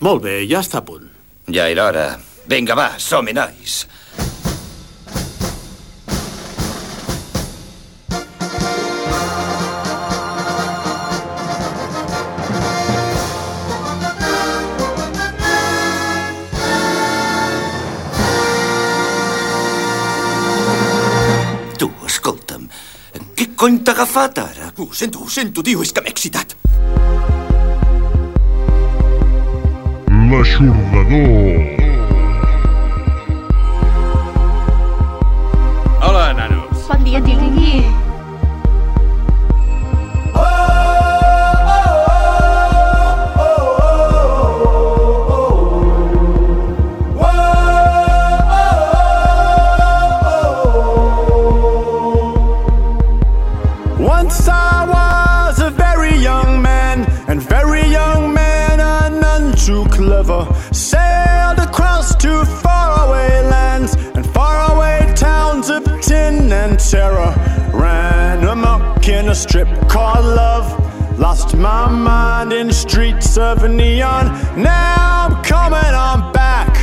Molt bé, ja està a punt. Ja era hora. Vinga, va, som-hi, nois. Tu, escolta'm, què cony t'ha agafat ara? Ho sento, ho sento, tio, és que m'he excitat. L'aixordador. Hola, nanos. Bon dia, tio too. Sailed across to faraway lands and faraway towns of tin and terror. Ran amok in a strip called love. Lost my mind in streets of neon. Now I'm coming on back.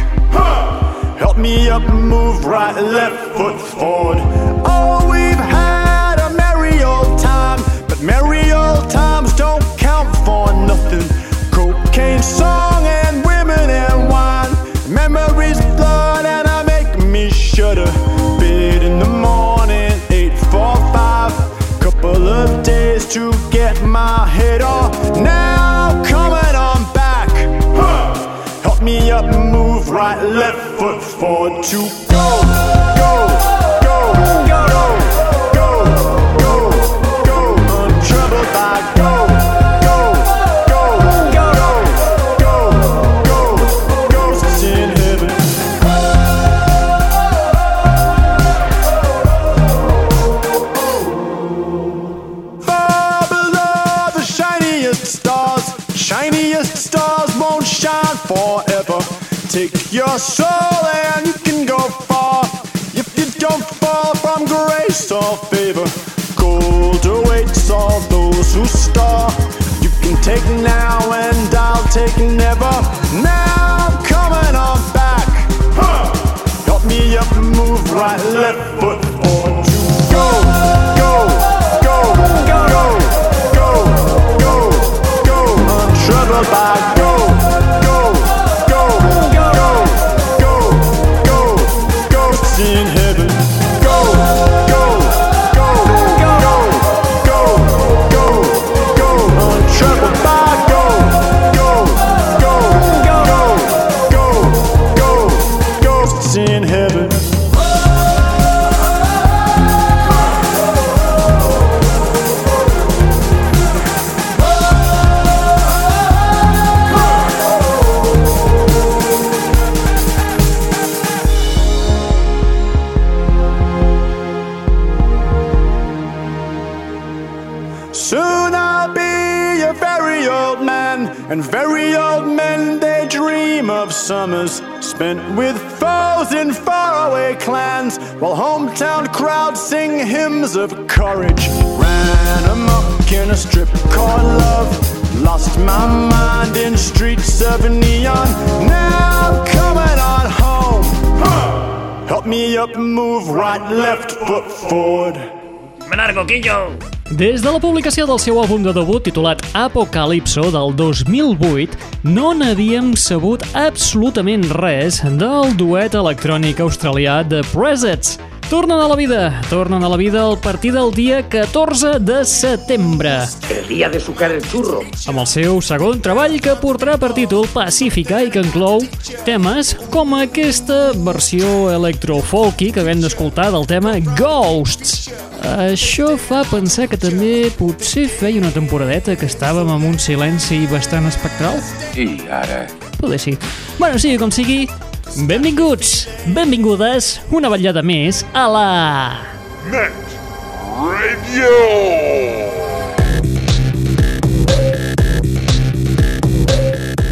Help me up, move right, left foot forward. Oh, we've had a merry old time, but merry old times don't count for nothing. Cocaine, song, shudder. Bid in the morning, eight four five. Couple of days to get my head off. Now coming on back. Help me up, move right, left foot forward to go, go, go, grace or favor, gold awaits all those who star. You can take now and I'll take never. Now and very old men they dream of summers spent with foes in faraway clans, while hometown crowds sing hymns of courage. Ran amok in a strip called love, lost my mind in streets of neon. Now I'm coming on home. Help me up, move right, left foot forward. Des de la publicació del seu àlbum de debut titulat Apocalipso del 2008, no n'havíem sabut absolutament res del duet electrònic australià The Presets. Tornen a la vida, tornen a la vida a partir del dia 14 de setembre. El día de sucar el churro. amb el seu segon treball que portarà per títol Pacífica i que inclou temes com aquesta versió electrofolky que vam d'escoltar del tema Ghosts. Això fa pensar que també potser feia una temporadeta que estàvem amb un silenci bastant espectral? I ara... Poder sí. Bueno, sigui com sigui, benvinguts, benvingudes, una vetllada més a la... Net Radio.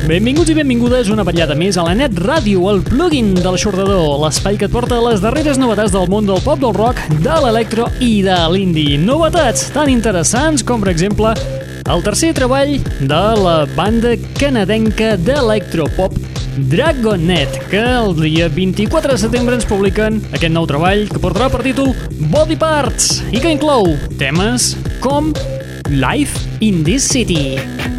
Benvinguts i benvingudes una vetllada més a la Net Ràdio, el plugin de l'aixordador, l'espai que et porta les darreres novetats del món del pop, del rock, de l'electro i de l'indie. Novetats tan interessants com, per exemple, el tercer treball de la banda canadenca d'electropop Dragonet, que el dia 24 de setembre ens publiquen aquest nou treball que portarà per títol Body Parts i que inclou temes com Life in this City.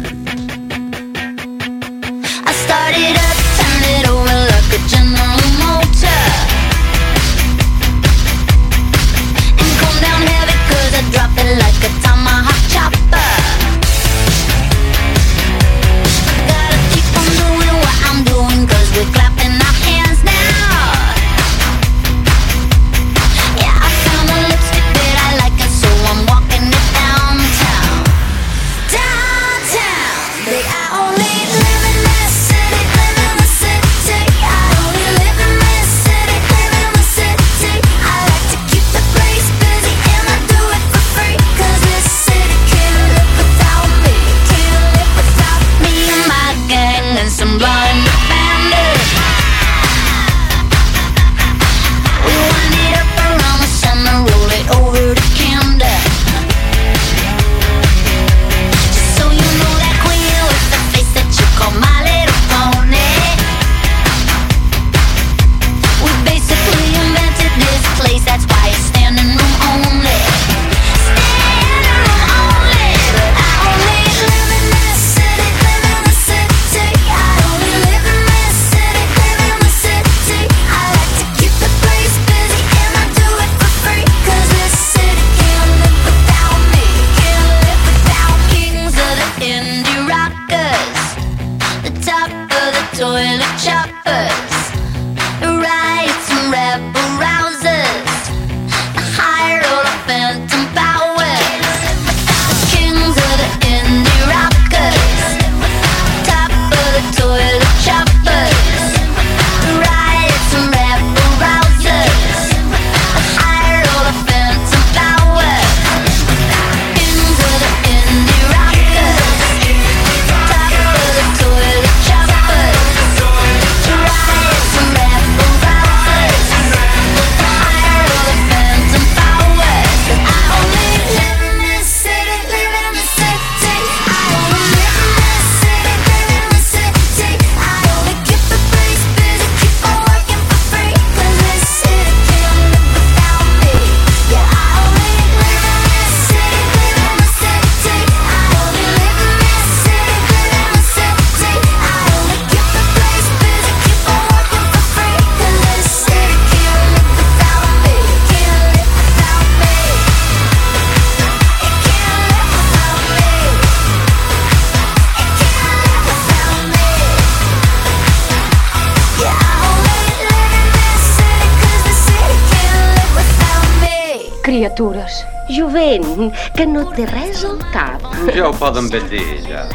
Que no té res al cap. Ja ho poden ben dir, ja.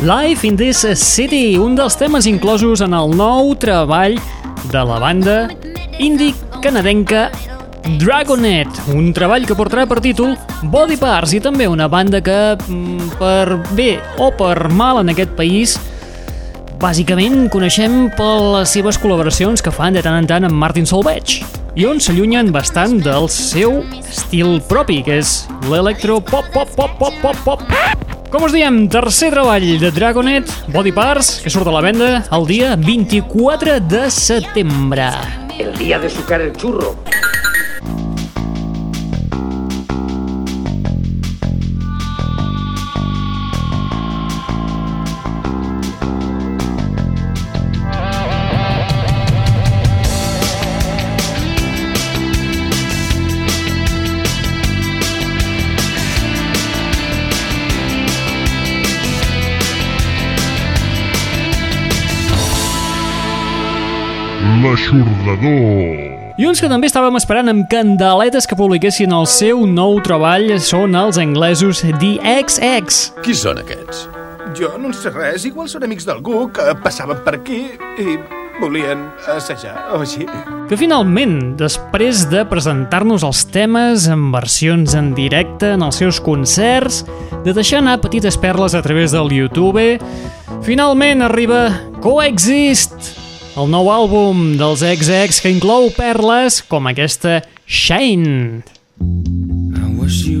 Life in this City, un dels temes inclosos en el nou treball de la banda indie canadenca Dragonet, un treball que portarà per títol Body Parts i també una banda que, mm, per bé o per mal en aquest país, bàsicament coneixem per les seves col·laboracions que fan de tant en tant amb Martin Solveig i on s'allunyen bastant del seu estil propi, que és l'electro pop pop pop pop pop com us diem, tercer treball de Dragonet, Body Parts, que surt a la venda el dia 24 de setembre. El día de sucar el churro. L'aixordador. I uns que també estàvem esperant amb candeletes que publiquessin el seu nou treball són els anglesos The XX. Qui són aquests? Jo no en sé res, igual són amics d'algú que passaven per aquí i volien assajar o així. que finalment, després de presentar-nos els temes en versions en directe en els seus concerts, de deixar anar petites perles a través del YouTube, finalment arriba Coexist, el nou àlbum dels XX que inclou perles com aquesta Shine. I wish you.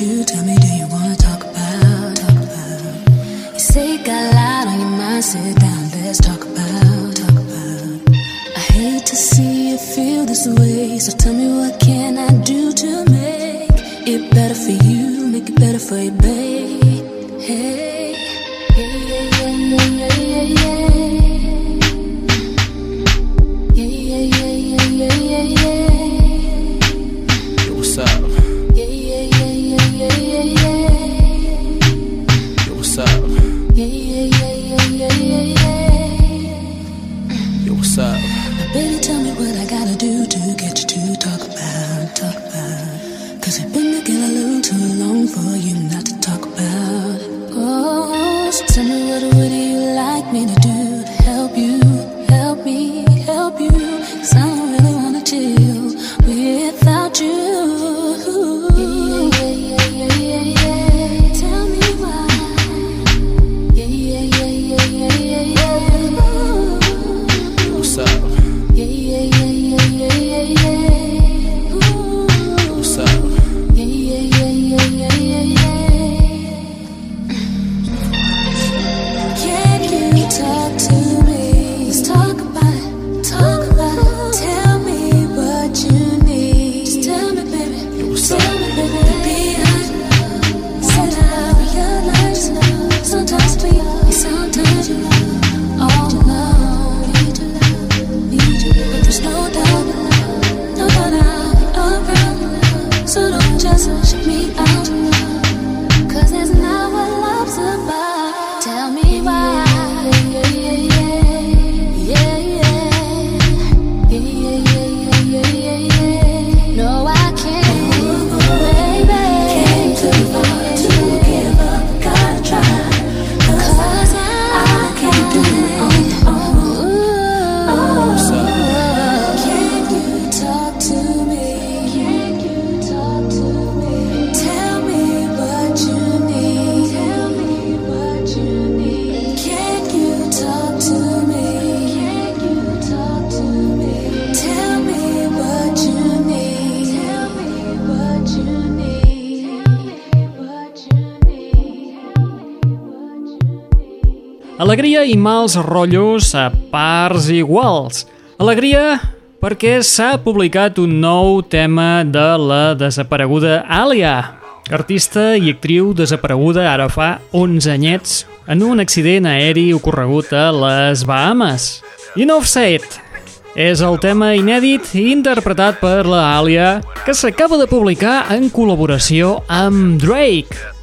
you tell me, do you wanna talk about, talk about? You say you got a lot on your mind, sit down, let's talk about, talk about. I hate to see you feel this way, so tell me what i mals rotllos a parts iguals. Alegria perquè s'ha publicat un nou tema de la desapareguda Alia, artista i actriu desapareguda ara fa 11 anyets en un accident aeri ocorregut a les Bahamas. Enough said. És el tema inèdit interpretat per la Alia que s'acaba de publicar en col·laboració amb Drake.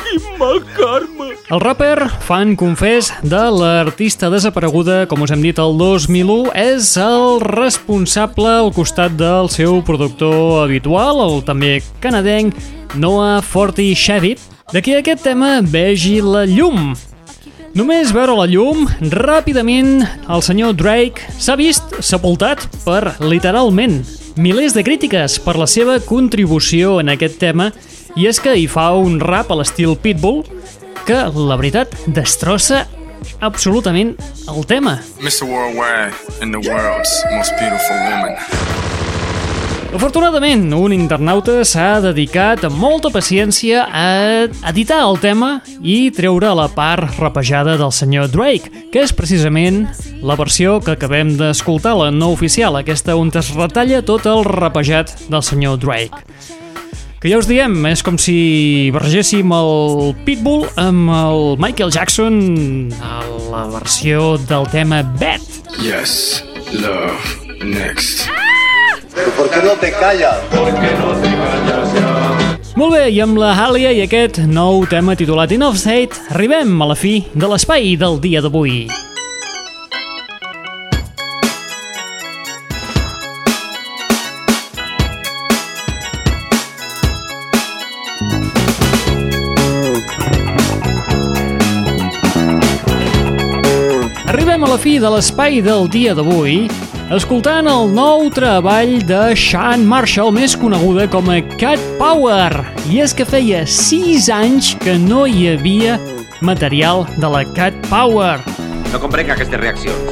El rapper, fan confés de l'artista desapareguda, com us hem dit, el 2001, és el responsable al costat del seu productor habitual, el també canadenc Noah Forti Shavit, de que aquest tema vegi la llum. Només veure la llum, ràpidament el senyor Drake s'ha vist sepultat per, literalment, milers de crítiques per la seva contribució en aquest tema i és que hi fa un rap a l'estil Pitbull que, la veritat, destrossa absolutament el tema. Mr. Worldwide and the world's most beautiful woman. Afortunadament, un internauta s'ha dedicat amb molta paciència a editar el tema i treure la part rapejada del senyor Drake, que és precisament la versió que acabem d'escoltar, la no oficial, aquesta on es retalla tot el rapejat del senyor Drake. Que ja us diem, és com si barregéssim el Pitbull amb el Michael Jackson a la versió del tema Bad. Yes, love, next. ¿Por qué no te callas? Molt bé, i amb la Halia i aquest nou tema titulat Enough Said, arribem a la fi de l'espai del dia d'avui. La fi de l'espai del dia d'avui escoltant el nou treball de Sean Marshall, més coneguda com a Cat Power. I és que feia 6 anys que no hi havia material de la Cat Power. No comprenc aquestes reaccions.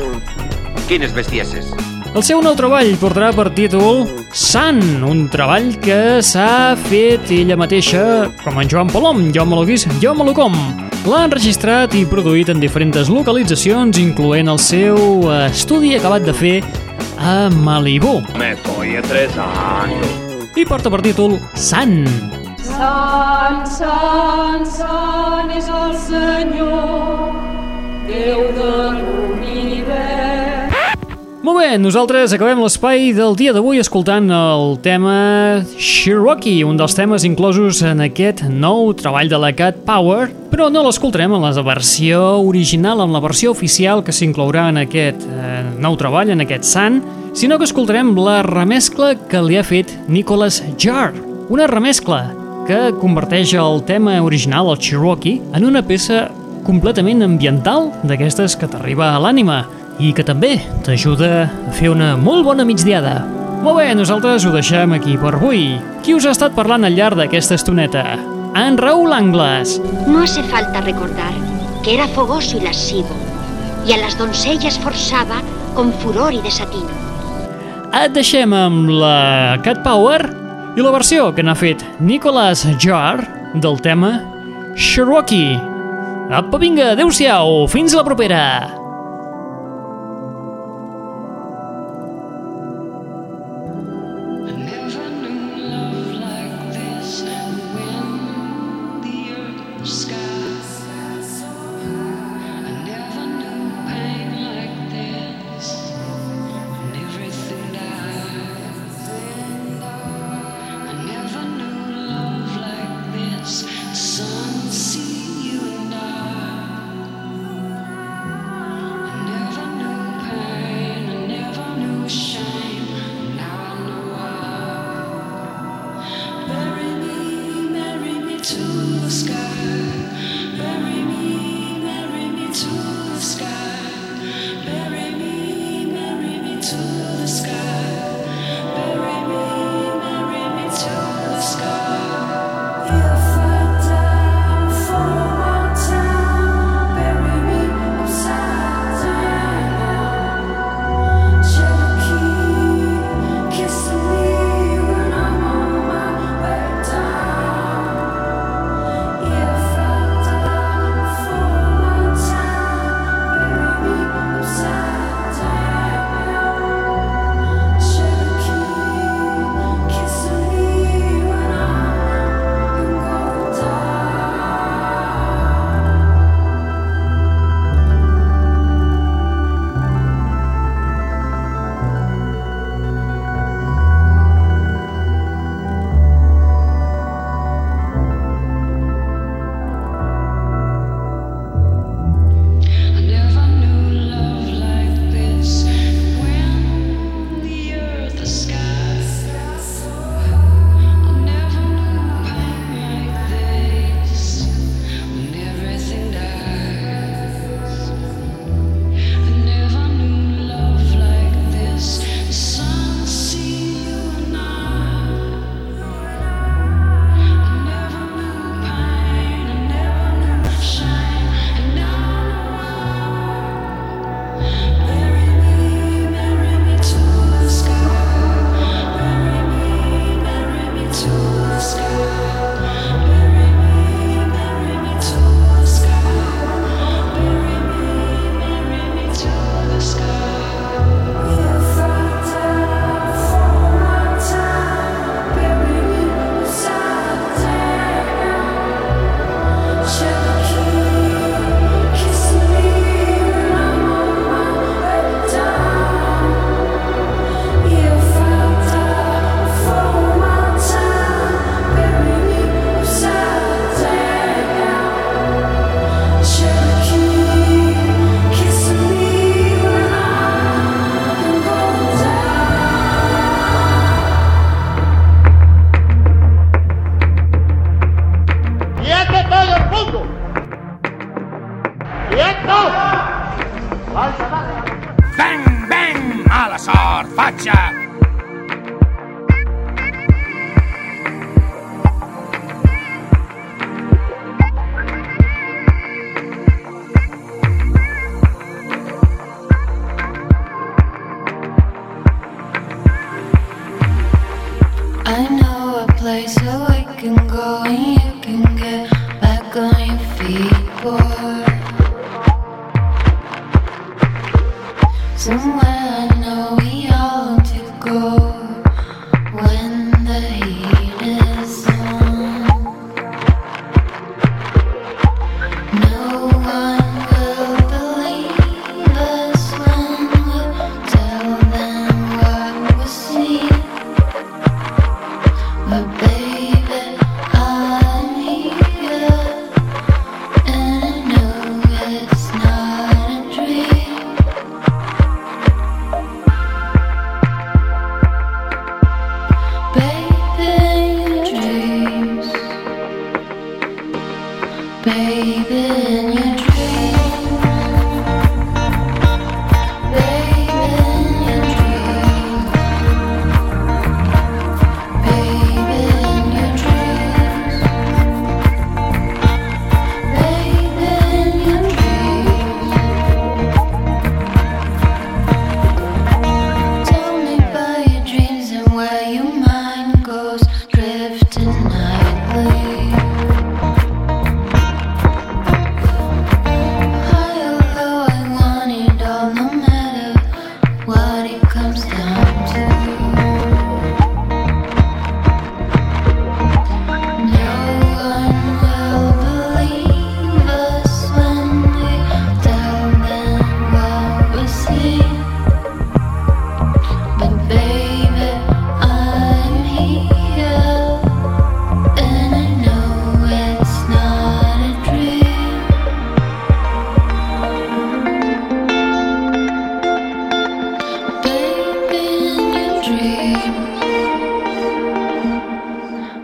Quines bestieses. El seu nou treball portarà per títol Sun, un treball que s'ha fet ella mateixa, com en Joan Palom, jo me l'ho vist, jo me l'ho com. L'ha enregistrat i produït en diferents localitzacions, incloent el seu estudi acabat de fer a Malibu. Me estoy estresando. I porta per títol Sun. Sant, sant, sant és el Senyor, Molt bé, nosaltres acabem l'espai del dia d'avui escoltant el tema Cherokee, un dels temes inclosos en aquest nou treball de la Cat Power, però no l'escoltarem en la versió original, en la versió oficial que s'inclourà en aquest eh, nou treball, en aquest sant, sinó que escoltarem la remescla que li ha fet Nicholas Jar, una remescla que converteix el tema original, el Cherokee, en una peça completament ambiental d'aquestes que t'arriba a l'ànima i que també t'ajuda a fer una molt bona migdiada. Molt bé, nosaltres ho deixem aquí per avui. Qui us ha estat parlant al llarg d'aquesta estoneta? En Raúl Angles. No hace falta recordar que era fogoso y lascivo, y a las doncellas forzaba con furor y desatino. Et deixem amb la Cat Power i la versió que n'ha fet Nicholas Jar del tema Cherokee. Apa, vinga, adeu-siau, fins la propera! faccia!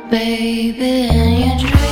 baby, in your dreams.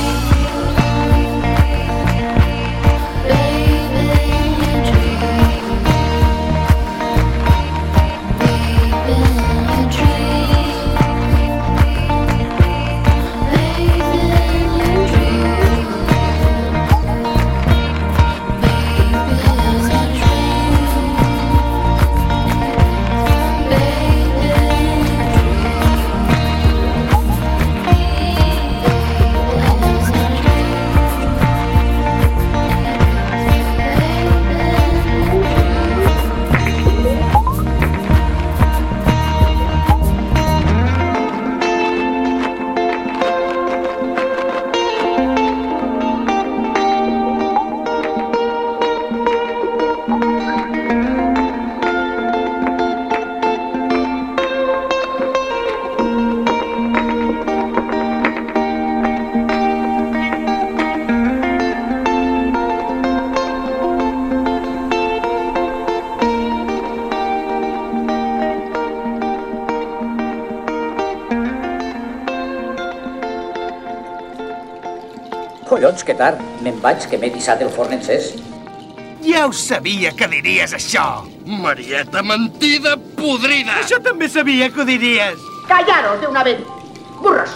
saps que tard. Me'n vaig, que m'he dissat el forn encès. Ja ho sabia que diries això! Marieta mentida podrida! Això també sabia que ho diries! Callaros de una vez! Burros!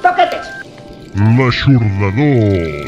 Toquetes! L'aixordador!